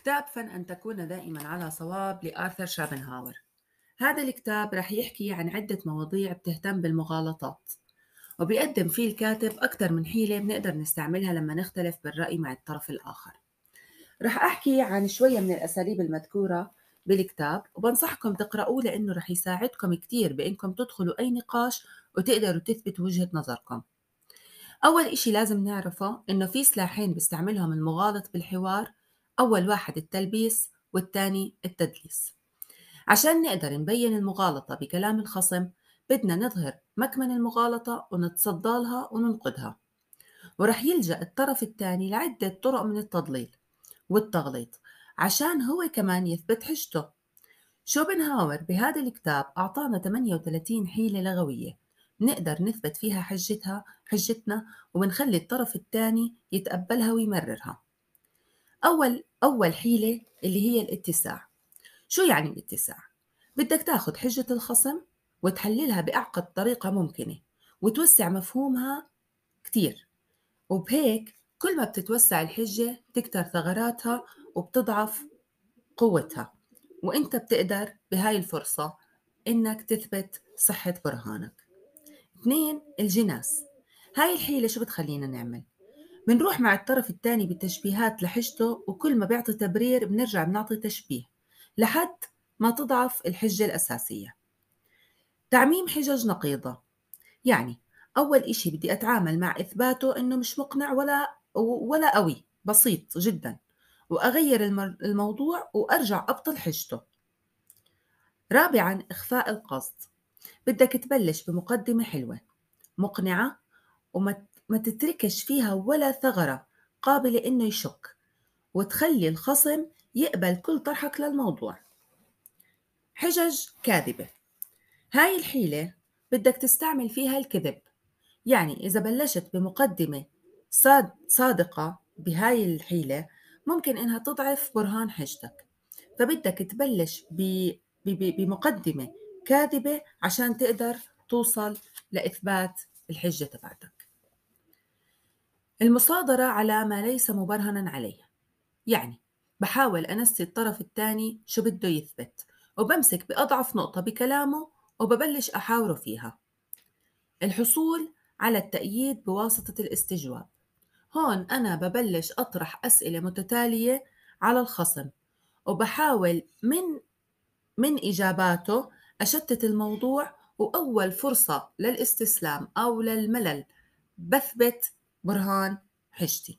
كتاب فن أن تكون دائما على صواب لآرثر شابنهاور هذا الكتاب رح يحكي عن عدة مواضيع بتهتم بالمغالطات وبيقدم فيه الكاتب أكثر من حيلة بنقدر نستعملها لما نختلف بالرأي مع الطرف الآخر. رح أحكي عن شوية من الأساليب المذكورة بالكتاب وبنصحكم تقرأوه لأنه رح يساعدكم كتير بإنكم تدخلوا أي نقاش وتقدروا تثبتوا وجهة نظركم. أول إشي لازم نعرفه إنه في سلاحين بيستعملهم المغالط بالحوار أول واحد التلبيس والثاني التدليس. عشان نقدر نبين المغالطة بكلام الخصم بدنا نظهر مكمن المغالطة ونتصدى لها وننقدها. ورح يلجأ الطرف الثاني لعدة طرق من التضليل والتغليط عشان هو كمان يثبت حجته. شوبنهاور بهذا الكتاب أعطانا 38 حيلة لغوية. نقدر نثبت فيها حجتها حجتنا ونخلي الطرف الثاني يتقبلها ويمررها. أول أول حيلة اللي هي الاتساع. شو يعني الاتساع؟ بدك تاخد حجة الخصم وتحللها بأعقد طريقة ممكنة وتوسع مفهومها كتير. وبهيك كل ما بتتوسع الحجة تكتر ثغراتها وبتضعف قوتها. وإنت بتقدر بهاي الفرصة إنك تثبت صحة برهانك. اثنين الجناس. هاي الحيلة شو بتخلينا نعمل؟ بنروح مع الطرف الثاني بالتشبيهات لحجته وكل ما بيعطي تبرير بنرجع بنعطي تشبيه لحد ما تضعف الحجة الأساسية. تعميم حجج نقيضة. يعني أول إشي بدي أتعامل مع إثباته إنه مش مقنع ولا ولا قوي بسيط جدا وأغير الموضوع وأرجع أبطل حجته. رابعا إخفاء القصد. بدك تبلش بمقدمة حلوة مقنعة وما ما تتركش فيها ولا ثغرة قابلة إنه يشك وتخلي الخصم يقبل كل طرحك للموضوع. حجج كاذبة. هاي الحيلة بدك تستعمل فيها الكذب. يعني إذا بلشت بمقدمة صاد صادقة بهاي الحيلة ممكن إنها تضعف برهان حجتك. فبدك تبلش بمقدمة كاذبة عشان تقدر توصل لإثبات الحجة تبعتك. المصادرة على ما ليس مبرهنا عليه يعني بحاول أنسي الطرف الثاني شو بده يثبت وبمسك بأضعف نقطة بكلامه وببلش أحاوره فيها. الحصول على التأييد بواسطة الاستجواب. هون أنا ببلش أطرح أسئلة متتالية على الخصم وبحاول من من إجاباته أشتت الموضوع وأول فرصة للاستسلام أو للملل بثبت برهان حجتي.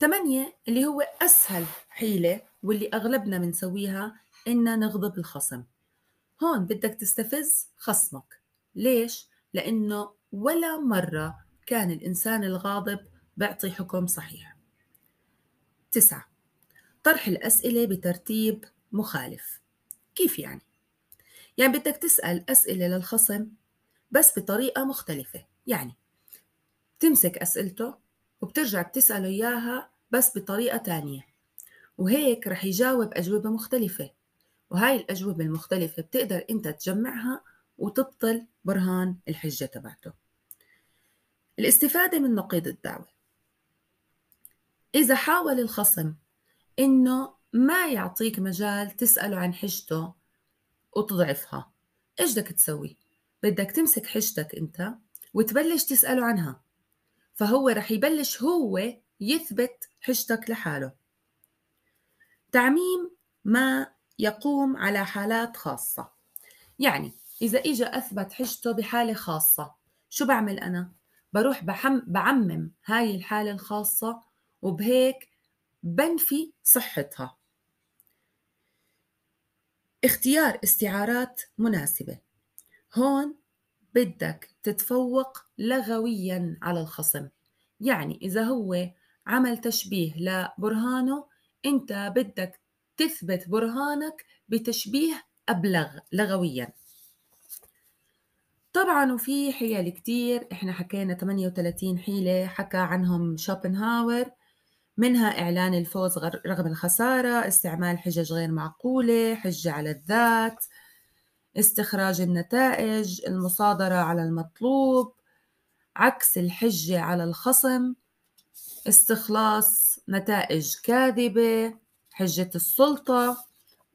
ثمانية اللي هو أسهل حيلة واللي أغلبنا بنسويها إن نغضب الخصم. هون بدك تستفز خصمك. ليش؟ لأنه ولا مرة كان الإنسان الغاضب بيعطي حكم صحيح. تسعة طرح الأسئلة بترتيب مخالف. كيف يعني؟ يعني بدك تسأل أسئلة للخصم بس بطريقة مختلفة. يعني بتمسك أسئلته وبترجع بتسأله إياها بس بطريقة تانية. وهيك رح يجاوب أجوبة مختلفة. وهاي الأجوبة المختلفة بتقدر أنت تجمعها وتبطل برهان الحجة تبعته. الاستفادة من نقيض الدعوة. إذا حاول الخصم إنه ما يعطيك مجال تسأله عن حجته وتضعفها إيش بدك تسوي؟ بدك تمسك حجتك أنت وتبلش تسأله عنها. فهو رح يبلش هو يثبت حجتك لحاله. تعميم ما يقوم على حالات خاصة. يعني إذا إجا أثبت حجته بحالة خاصة شو بعمل أنا؟ بروح بحم بعمم هاي الحالة الخاصة وبهيك بنفي صحتها. اختيار استعارات مناسبة. هون بدك تتفوق لغويا على الخصم. يعني إذا هو عمل تشبيه لبرهانه أنت بدك تثبت برهانك بتشبيه أبلغ لغويا. طبعا وفي حيل كتير إحنا حكينا 38 حيلة حكى عنهم شوبنهاور منها إعلان الفوز رغم الخسارة استعمال حجج غير معقولة حجة على الذات. استخراج النتائج المصادرة على المطلوب عكس الحجة على الخصم استخلاص نتائج كاذبة حجة السلطة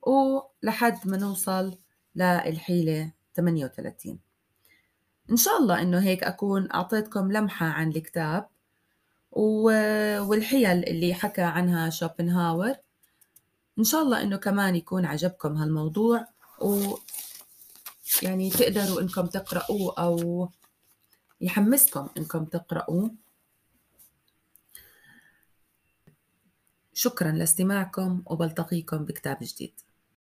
ولحد ما نوصل للحيلة 38 إن شاء الله إنه هيك أكون أعطيتكم لمحة عن الكتاب والحيل اللي حكى عنها شوبنهاور. إن شاء الله إنه كمان يكون عجبكم هالموضوع و يعني تقدروا إنكم تقرأوه أو يحمسكم إنكم تقرأوه شكرا لاستماعكم وبلتقيكم بكتاب جديد.